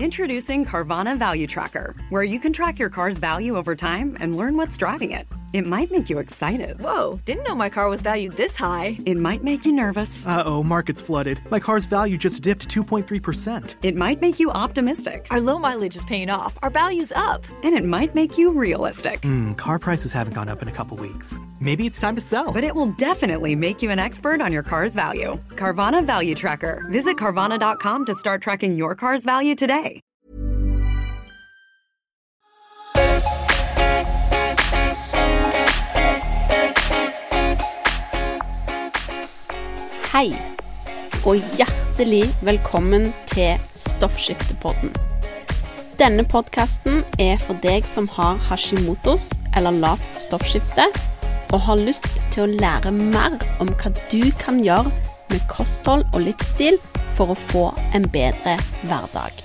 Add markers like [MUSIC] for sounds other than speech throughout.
Introducing Carvana Value Tracker, where you can track your car's value over time and learn what's driving it. It might make you excited. Whoa, didn't know my car was valued this high. It might make you nervous. Uh oh, market's flooded. My car's value just dipped 2.3%. It might make you optimistic. Our low mileage is paying off. Our value's up. And it might make you realistic. Hmm, car prices haven't gone up in a couple weeks. Maybe it's time to sell. But it will definitely make you an expert on your car's value. Carvana Value Tracker. Visit Carvana.com to start tracking your car's value today. Hei, og hjertelig velkommen til Stoffskiftepodden. Denne podkasten er for deg som har hashimotos eller lavt stoffskifte, og har lyst til å lære mer om hva du kan gjøre med kosthold og livsstil for å få en bedre hverdag.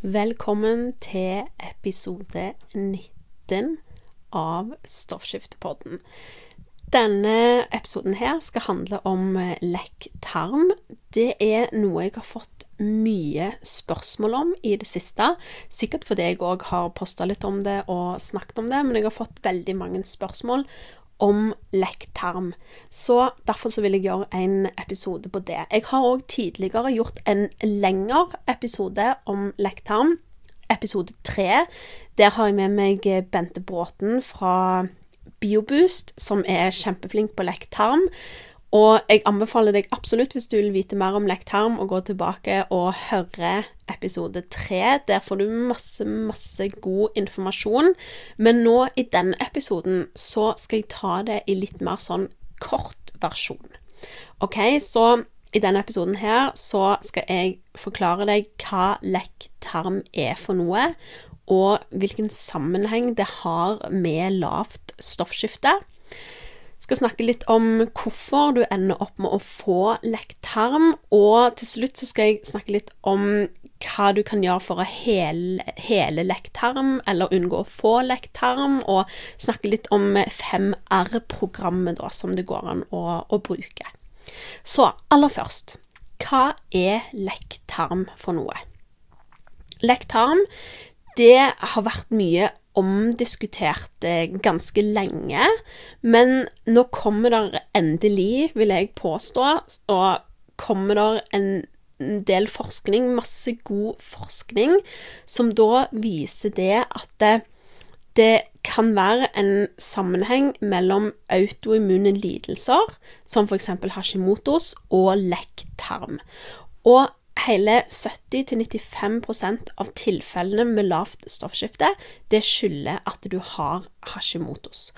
Velkommen til episode 19 av Stoffskiftepodden. Denne episoden her skal handle om eh, lekk tarm. Det er noe jeg har fått mye spørsmål om i det siste. Sikkert fordi jeg òg har posta litt om det og snakket om det, men jeg har fått veldig mange spørsmål om lekk tarm. Så derfor så vil jeg gjøre en episode på det. Jeg har òg tidligere gjort en lengre episode om lekk tarm. Episode tre. Der har jeg med meg Bente Bråten fra Bioboost, som er kjempeflink på lekt tarm. Og jeg anbefaler deg absolutt, hvis du vil vite mer om lekt tarm, å gå tilbake og høre episode tre. Der får du masse, masse god informasjon. Men nå i denne episoden så skal jeg ta det i litt mer sånn kort versjon. OK, så i denne episoden her så skal jeg forklare deg hva lekk tarm er for noe, og hvilken sammenheng det har med lavt stoffskifte. Jeg skal snakke litt om hvorfor du ender opp med å få lekt tarm, og til slutt skal jeg snakke litt om hva du kan gjøre for å hele, hele lekt tarm, eller unngå å få lekt tarm, og snakke litt om 5R-programmet som det går an å, å bruke. Så aller først, hva er lekt tarm for noe? Lekt tarm det har vært mye omdiskutert eh, ganske lenge, men nå kommer det endelig, vil jeg påstå, og kommer det en del forskning, masse god forskning, som da viser det at det, det kan være en sammenheng mellom autoimmune lidelser, som f.eks. Hashimotos, og lekk tarm. Og hele 70-95% av tilfellene med lavt stoffskifte, det skylder at du har Hashimotos.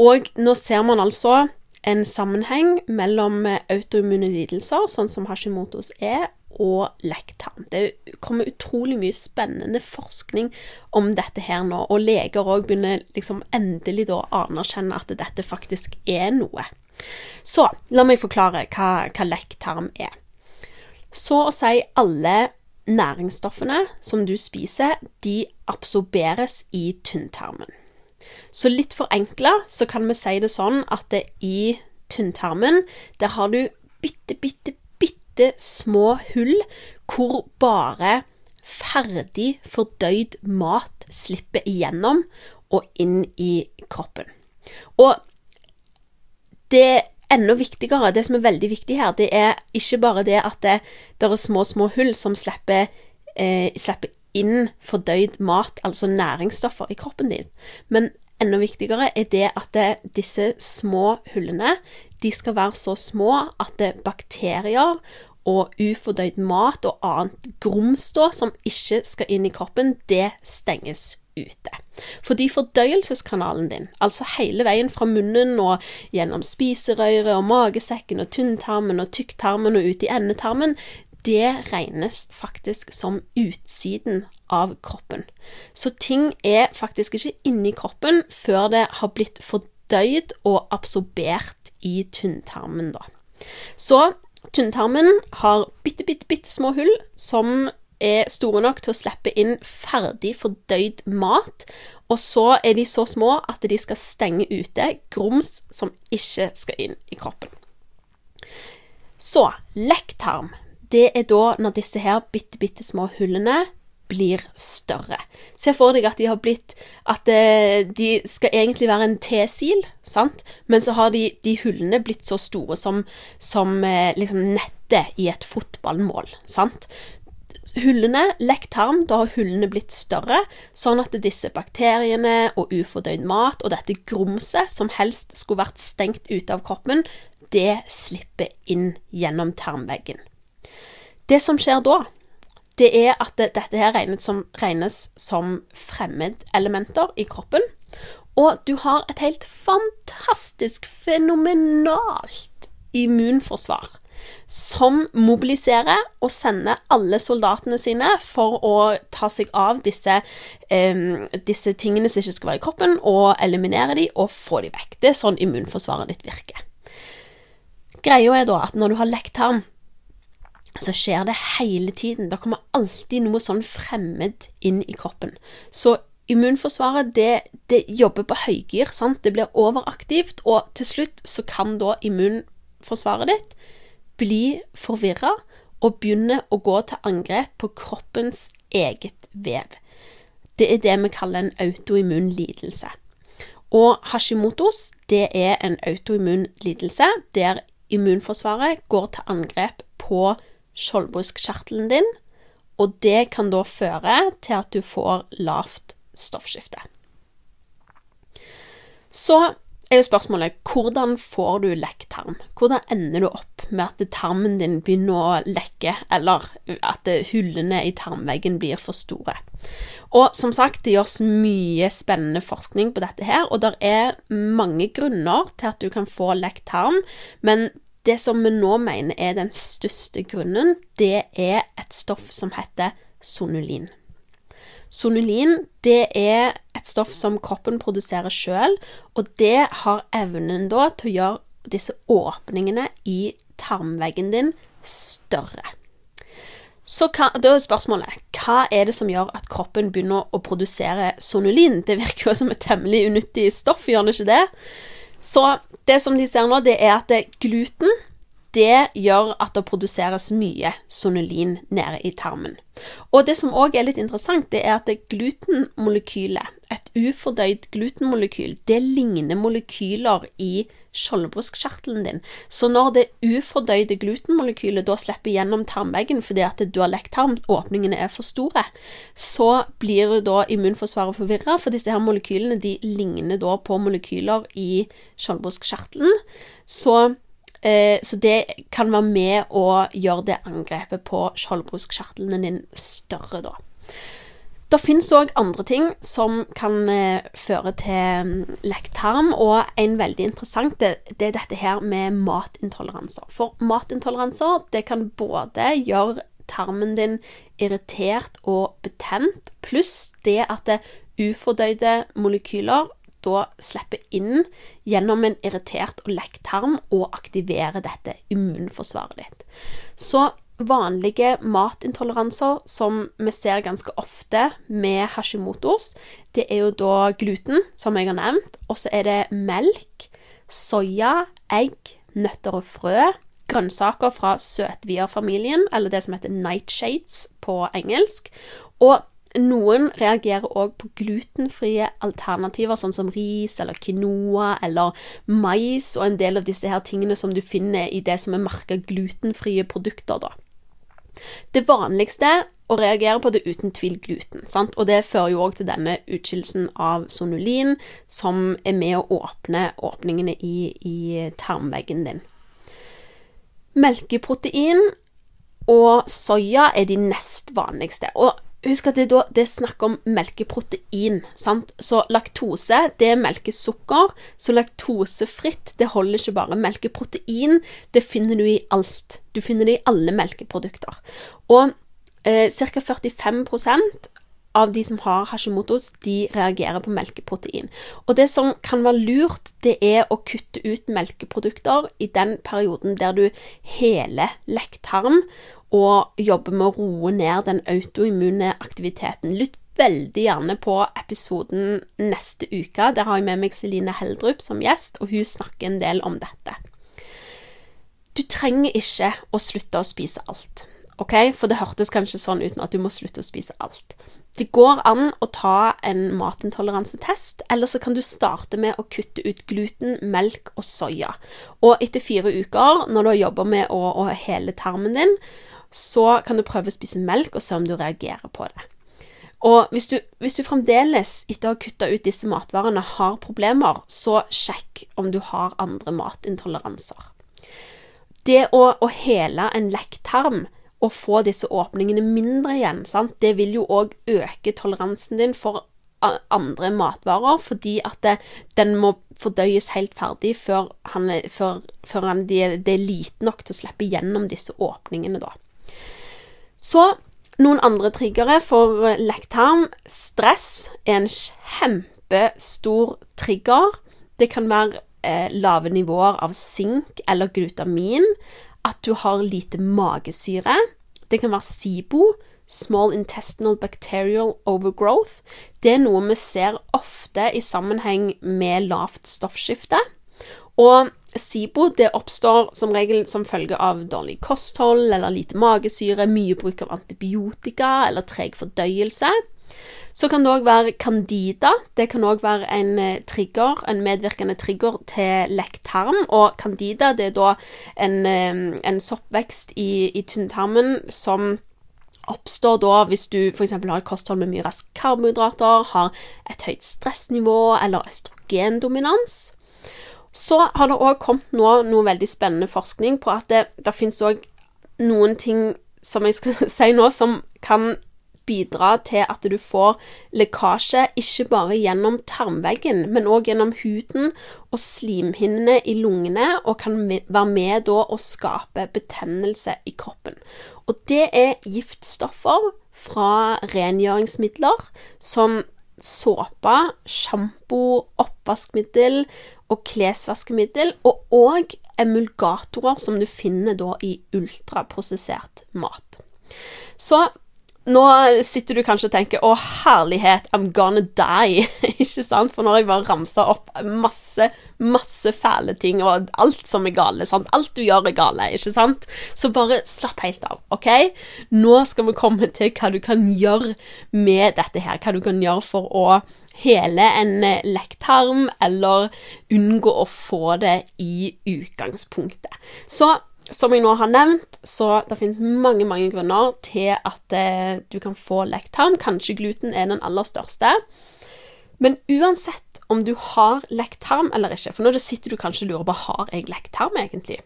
Og nå ser man altså en sammenheng mellom autoimmune lidelser, sånn som Hashimotos er, og lekktarm. Det kommer utrolig mye spennende forskning om dette her nå, og leger òg begynner liksom endelig å anerkjenne at dette faktisk er noe. Så la meg forklare hva, hva lekktarm er. Så å si alle næringsstoffene som du spiser, de absorberes i tynntarmen. Så litt forenkla så kan vi si det sånn at det i tynntarmen, der har du bitte, bitte, bitte små hull hvor bare ferdig fordøyd mat slipper igjennom og inn i kroppen. Og det enda viktigere, det som er veldig viktig her, det er ikke bare det at det, det er små, små hull som slipper, eh, slipper inn fordøyd mat, altså næringsstoffer, i kroppen din, men enda viktigere er det at det, disse små hullene de skal være så små at det bakterier og ufordøyd mat og annet grums som ikke skal inn i kroppen, det stenges ute. Fordi fordøyelseskanalen din, altså hele veien fra munnen og gjennom spiserøret og magesekken og tynntarmen og tykktarmen og ut i endetarmen, det regnes faktisk som utsiden av kroppen. Så ting er faktisk ikke inni kroppen før det har blitt fordøyd og absorbert i tynntarmen, da. Så tynntarmen har bitte, bitte, bitte små hull som er store nok til å slippe inn ferdig fordøyd mat, og så er de så små at de skal stenge ute grums som ikke skal inn i kroppen. Så lekktarm, det er da når disse her bitte, bitte små hullene blir større. Se for deg at de har blitt At eh, de skal egentlig være en T-sil, sant? Men så har de, de hullene blitt så store som, som eh, liksom nettet i et fotballmål, sant? Hullene, lekk tarm, da har hullene blitt større, sånn at disse bakteriene og ufordøyd mat og dette grumset, som helst skulle vært stengt ute av kroppen, det slipper inn gjennom tarmveggen. Det som skjer da, det er at dette her regnes som, regnes som fremmedelementer i kroppen. Og du har et helt fantastisk, fenomenalt immunforsvar som mobiliserer og sender alle soldatene sine for å ta seg av disse, um, disse tingene som ikke skal være i kroppen, og eliminere de og få de vekk. Det er sånn immunforsvaret ditt virker. Greia er da at når du har lekt tarm, så skjer det hele tiden. Det kommer alltid noe sånn fremmed inn i kroppen. Så immunforsvaret, det, det jobber på høygir, sant. Det blir overaktivt, og til slutt så kan da immunforsvaret ditt bli forvirra og begynne å gå til angrep på kroppens eget vev. Det er det vi kaller en autoimmun lidelse. Og Hashimotos det er en autoimmun lidelse der immunforsvaret går til angrep på skjoldbruskkjertelen din, og det kan da føre til at du får lavt stoffskifte. Så er jo spørsmålet hvordan får du lekk tarm? Hvordan ender du opp med at tarmen din begynner å lekke, eller at hullene i tarmveggen blir for store? Og som sagt, det gjøres mye spennende forskning på dette her, og det er mange grunner til at du kan få lekk tarm, men det som vi nå mener er den største grunnen, det er et stoff som heter sonulin. Sonulin det er et stoff som kroppen produserer sjøl, og det har evnen da til å gjøre disse åpningene i tarmveggen din større. Så hva, da er spørsmålet hva er det som gjør at kroppen begynner å produsere sonulin? Det virker jo som et temmelig unyttig stoff, gjør det ikke det? Så det som de ser nå, det er at gluten det gjør at det produseres mye sonulin nede i tarmen. Og det som òg er litt interessant, det er at glutenmolekylet, et ufordøyd glutenmolekyl, det ligner molekyler i skjoldbruskkjertelen din. Så når det ufordøyde glutenmolekylet da slipper gjennom tarmveggen fordi at du har lekt tarm, åpningene er for store, så blir da immunforsvaret forvirra, for disse her molekylene de ligner da på molekyler i skjoldbruskkjertelen. Så så det kan være med å gjøre det angrepet på skjoldbruskkjertlene din større, da. Det finnes òg andre ting som kan eh, føre til lekktarm, og en veldig interessant det, det, er dette her med matintoleranser. For matintoleranser det kan både gjøre tarmen din irritert og betent, pluss det at det ufordøyde molekyler da slipper inn gjennom en irritert og lekk tarm og aktiverer dette immunforsvaret ditt. Så vanlige matintoleranser som vi ser ganske ofte med Hashimotos, det er jo da gluten, som jeg har nevnt, og så er det melk, soya, egg, nøtter og frø, grønnsaker fra søtvier-familien, eller det som heter nightshades på engelsk, og noen reagerer òg på glutenfrie alternativer, sånn som ris eller quinoa eller mais og en del av disse her tingene som du finner i det som er merka glutenfrie produkter, da. Det vanligste å reagere på det uten tvil gluten, sant? og det fører jo òg til denne utskillelsen av sonulin, som er med å åpne åpningene i, i tarmveggen din. Melkeprotein og soya er de nest vanligste. og Husk at det, da, det er snakk om melkeprotein. sant? Så laktose det er melkesukker. Så laktosefritt det holder ikke bare. Melkeprotein det finner du i alt. Du finner det i alle melkeprodukter. Og eh, ca. 45 av de som har Hashimotos, de reagerer på melkeprotein. Og det som kan være lurt, det er å kutte ut melkeprodukter i den perioden der du heler lekktarm og jobber med å roe ned den autoimmune aktiviteten. Lytt veldig gjerne på episoden neste uke. Der har jeg med meg Celine Heldrup som gjest, og hun snakker en del om dette. Du trenger ikke å slutte å spise alt. OK? For det hørtes kanskje sånn uten at du må slutte å spise alt. Det går an å ta en matintoleransetest, eller så kan du starte med å kutte ut gluten, melk og soya. Og etter fire uker, når du har jobba med å, å hele tarmen din, så kan du prøve å spise melk og se om du reagerer på det. Og hvis du, hvis du fremdeles, etter å ha kutta ut disse matvarene, har problemer, så sjekk om du har andre matintoleranser. Det å, å hele en lekk tarm å få disse åpningene mindre igjen, sant? det vil jo òg øke toleransen din for andre matvarer, fordi at det, den må fordøyes helt ferdig før, han, før, før han, det, det er lite nok til å slippe gjennom disse åpningene, da. Så noen andre triggere for lekktarm. Stress er en kjempestor trigger. Det kan være eh, lave nivåer av sink eller glutamin at du har lite magesyre. Det kan være SIBO, Small Intestinal Bacterial Overgrowth. Det er noe vi ser ofte i sammenheng med lavt stoffskifte. Og SIBO det oppstår som regel som følge av dårlig kosthold eller lite magesyre, mye bruk av antibiotika eller treg fordøyelse. Så kan det òg være candida. Det kan òg være en eh, trigger, en medvirkende trigger til lekktarm. Og candida det er da en, eh, en soppvekst i, i tynntarmen som oppstår da hvis du f.eks. har et kosthold med mye raske karbohydrater, har et høyt stressnivå eller østrogendominans. Så har det òg kommet nå noe veldig spennende forskning på at det, det finnes òg noen ting som jeg skal [LAUGHS] si nå, som kan bidra til at du får lekkasje ikke bare gjennom tarmveggen, men òg gjennom huden og slimhinnene i lungene, og kan være med da å skape betennelse i kroppen. Og det er giftstoffer fra rengjøringsmidler som såpe, sjampo, oppvaskmiddel og klesvaskemiddel, og òg emulgatorer som du finner da i ultraprosessert mat. Så nå sitter du kanskje og tenker 'Å, herlighet, I'm gonna die'. [LAUGHS] ikke sant? For når jeg bare ramser opp masse, masse fæle ting, og alt som er gale, sant? Alt du gjør er gale, ikke sant? Så bare slapp helt av, OK? Nå skal vi komme til hva du kan gjøre med dette her. Hva du kan gjøre for å hele en eh, lekktarm, eller unngå å få det i utgangspunktet. Så som jeg nå har nevnt, så det finnes mange mange grunner til at eh, du kan få lekt tarm. Kanskje gluten er den aller største. Men uansett om du har lekt tarm eller ikke, for nå sitter du kanskje og lurer på har jeg lekt tarm egentlig.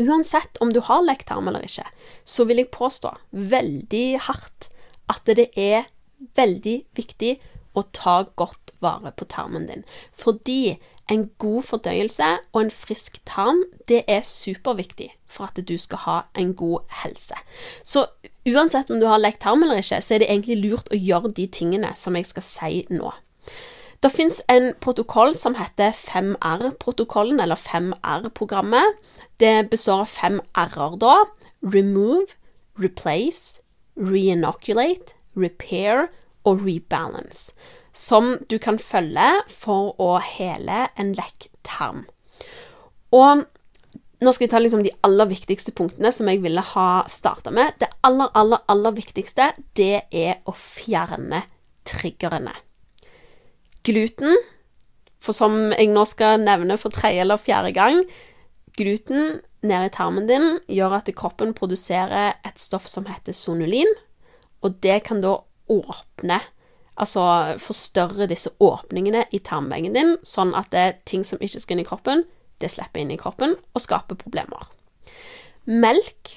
Uansett om du har lekt tarm eller ikke, så vil jeg påstå veldig hardt at det er veldig viktig å ta godt vare på tarmen din. Fordi en god fordøyelse og en frisk tarm, det er superviktig for at du skal ha en god helse. Så uansett om du har lekt tarm eller ikke, så er det egentlig lurt å gjøre de tingene som jeg skal si nå. Det fins en protokoll som heter 5R-protokollen, eller 5R-programmet. Det består av fem R-er, da. Remove, replace, reinoculate, repair og rebalance som du kan følge for å hele en lekk tarm. Og nå skal jeg ta liksom de aller viktigste punktene som jeg ville ha starta med. Det aller, aller, aller viktigste, det er å fjerne triggerne. Gluten, for som jeg nå skal nevne for tredje eller fjerde gang Gluten nede i tarmen din gjør at kroppen produserer et stoff som heter sonulin, og det kan da åpne Altså forstørre disse åpningene i tarmveggen din, sånn at det er ting som ikke skal inn i kroppen, det slipper inn i kroppen og skaper problemer. Melk,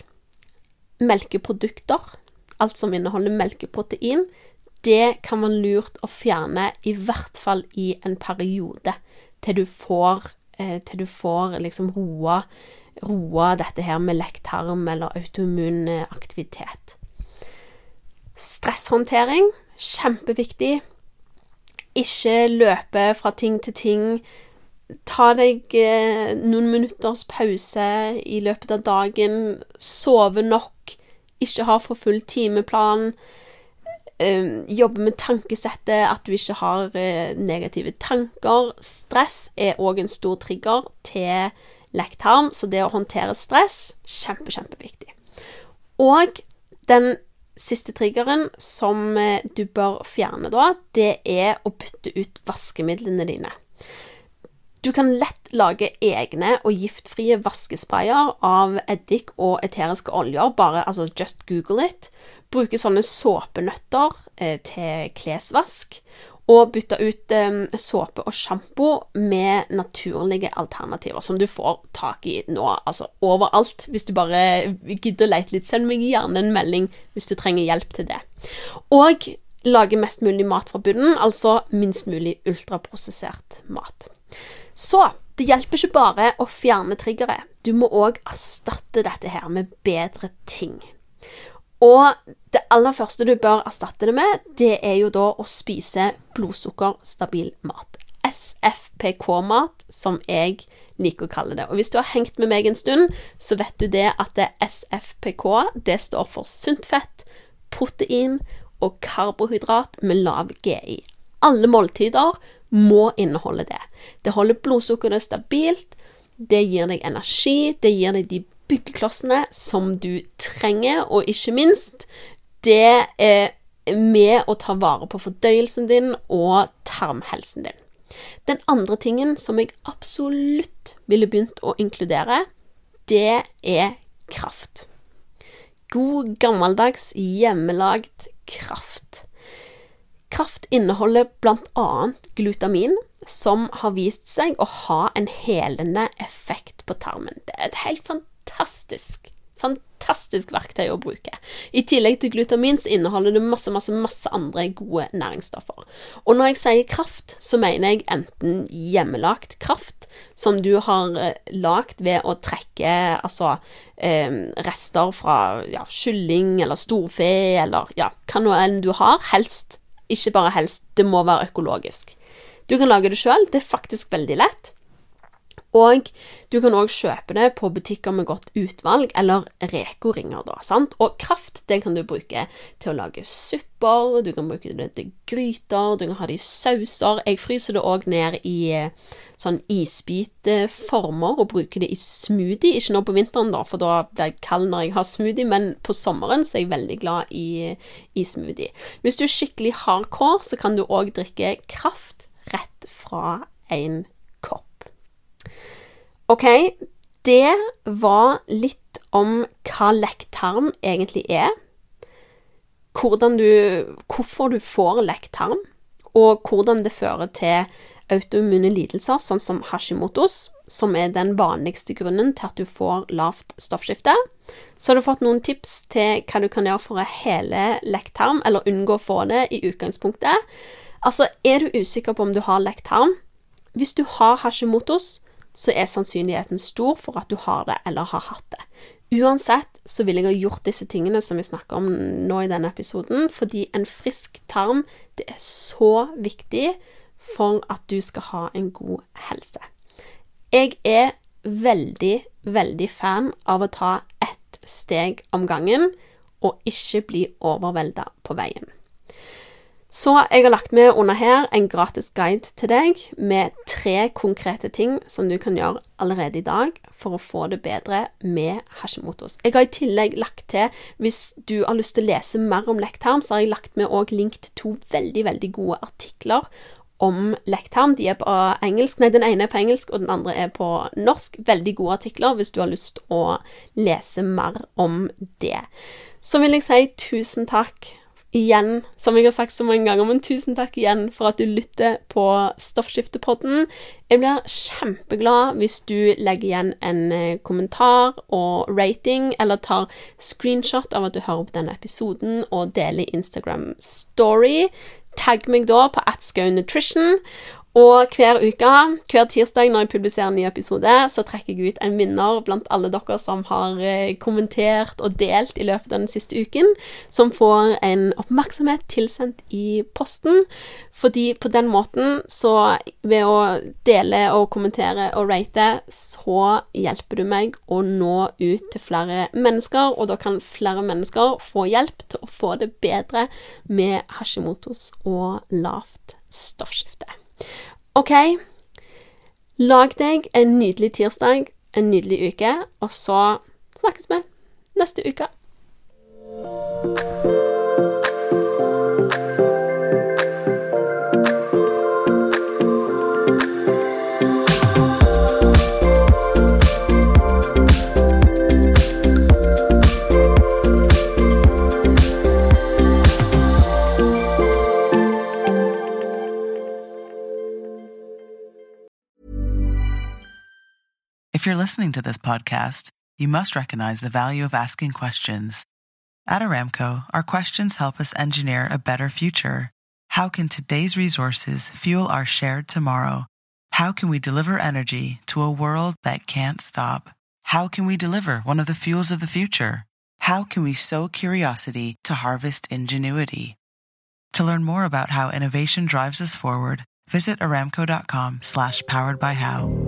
melkeprodukter, alt som inneholder melkeprotein, det kan være lurt å fjerne i hvert fall i en periode, til du får, eh, til du får liksom roa, roa dette her med lekktarm eller autoimmun aktivitet. Stresshåndtering Kjempeviktig. Ikke løpe fra ting til ting. Ta deg eh, noen minutters pause i løpet av dagen. Sove nok. Ikke ha for full timeplan. Uh, jobbe med tankesettet, at du ikke har uh, negative tanker. Stress er òg en stor trigger til lekktarm, så det å håndtere stress, kjempe, kjempeviktig. Og den siste triggeren som eh, du bør fjerne da, det er å bytte ut vaskemidlene dine. Du kan lett lage egne og giftfrie vaskesprayer av eddik og eteriske oljer. Bare altså, just google it. Bruke sånne såpenøtter eh, til klesvask. Og bytte ut um, såpe og sjampo med naturlige alternativer, som du får tak i nå, altså overalt. Hvis du bare gidder å lete litt, send meg gjerne en melding hvis du trenger hjelp til det. Og lage mest mulig mat fra bunnen, altså minst mulig ultraprosessert mat. Så det hjelper ikke bare å fjerne triggere. Du må òg erstatte dette her med bedre ting. Og det aller første du bør erstatte det med, det er jo da å spise blodsukkerstabil mat. SFPK-mat, som jeg liker å kalle det. Og hvis du har hengt med meg en stund, så vet du det at det SFPK det står for sunt fett, protein og karbohydrat med lav GI. Alle måltider må inneholde det. Det holder blodsukkeret stabilt, det gir deg energi, det gir deg de byggeklossene som du trenger, og ikke minst, det er med å ta vare på fordøyelsen din og tarmhelsen din. Den andre tingen som jeg absolutt ville begynt å inkludere, det er kraft. God, gammeldags, hjemmelagd kraft. Kraft inneholder annet glutamin, som har vist seg å ha en helende effekt på tarmen. Det er et helt fantastisk fantastisk fantastisk verktøy å bruke. I tillegg til glutamin så inneholder det masse, masse, masse andre gode næringsstoffer. Og når jeg sier kraft, så mener jeg enten hjemmelagt kraft, som du har eh, lagd ved å trekke altså eh, rester fra ja, kylling eller storfe eller ja, hva nå enn du har. Helst, ikke bare helst, det må være økologisk. Du kan lage det sjøl, det er faktisk veldig lett. Og du kan òg kjøpe det på butikker med godt utvalg, eller Reko-ringer, da. sant? Og kraft det kan du bruke til å lage supper, du kan bruke det til gryter, du kan ha det i sauser. Jeg fryser det òg ned i eh, sånn isbiteformer og bruker det i smoothie. Ikke nå på vinteren, da, for da blir jeg kald når jeg har smoothie, men på sommeren så er jeg veldig glad i, i smoothie. Hvis du er skikkelig hardcore, så kan du òg drikke kraft rett fra en Ok, det var litt om hva lekktarm egentlig er. Hvordan du, hvorfor du får lekktarm, og hvordan det fører til autoimmune lidelser, sånn som Hashimotos, som er den vanligste grunnen til at du får lavt stoffskifte. Så har du fått noen tips til hva du kan gjøre for å hele lekktarm, eller unngå å få det i utgangspunktet. Altså, er du usikker på om du har lekktarm? Hvis du har Hashimotos, så er sannsynligheten stor for at du har det eller har hatt det. Uansett så vil jeg ha gjort disse tingene som vi snakker om nå i denne episoden, fordi en frisk tarm det er så viktig for at du skal ha en god helse. Jeg er veldig, veldig fan av å ta ett steg om gangen og ikke bli overvelda på veien. Så jeg har lagt med under her en gratis guide til deg med tre konkrete ting som du kan gjøre allerede i dag for å få det bedre med Hashimotos. Jeg har i tillegg lagt til, hvis du har lyst til å lese mer om lekktarm, så har jeg lagt med òg link til to veldig, veldig gode artikler om lekktarm. De er på engelsk. Nei, den ene er på engelsk, og den andre er på norsk. Veldig gode artikler hvis du har lyst til å lese mer om det. Så vil jeg si tusen takk igjen, som jeg har sagt så mange ganger, men tusen takk igjen for at du lytter på Stoffskiftepodden. Jeg blir kjempeglad hvis du legger igjen en eh, kommentar og rating, eller tar screenshot av at du hører på denne episoden, og deler Instagram story. Tagg meg da på atskau nutrition, og hver uke, hver tirsdag når jeg publiserer en ny episode, så trekker jeg ut en vinner blant alle dere som har eh, kommentert og delt i løpet av den siste uken, som får en oppmerksomhet tilsendt i posten. Fordi på den måten, så ved å dele og kommentere og rate, så hjelper du meg å nå ut til flere mennesker, og da kan flere mennesker få hjelp til å få det bedre med Hashimotos og lavt stoffskifte. OK, lag deg en nydelig tirsdag, en nydelig uke, og så snakkes vi neste uke. You're listening to this podcast, you must recognize the value of asking questions. At Aramco, our questions help us engineer a better future. How can today's resources fuel our shared tomorrow? How can we deliver energy to a world that can't stop? How can we deliver one of the fuels of the future? How can we sow curiosity to harvest ingenuity? To learn more about how innovation drives us forward, visit aramco.com slash powered by how.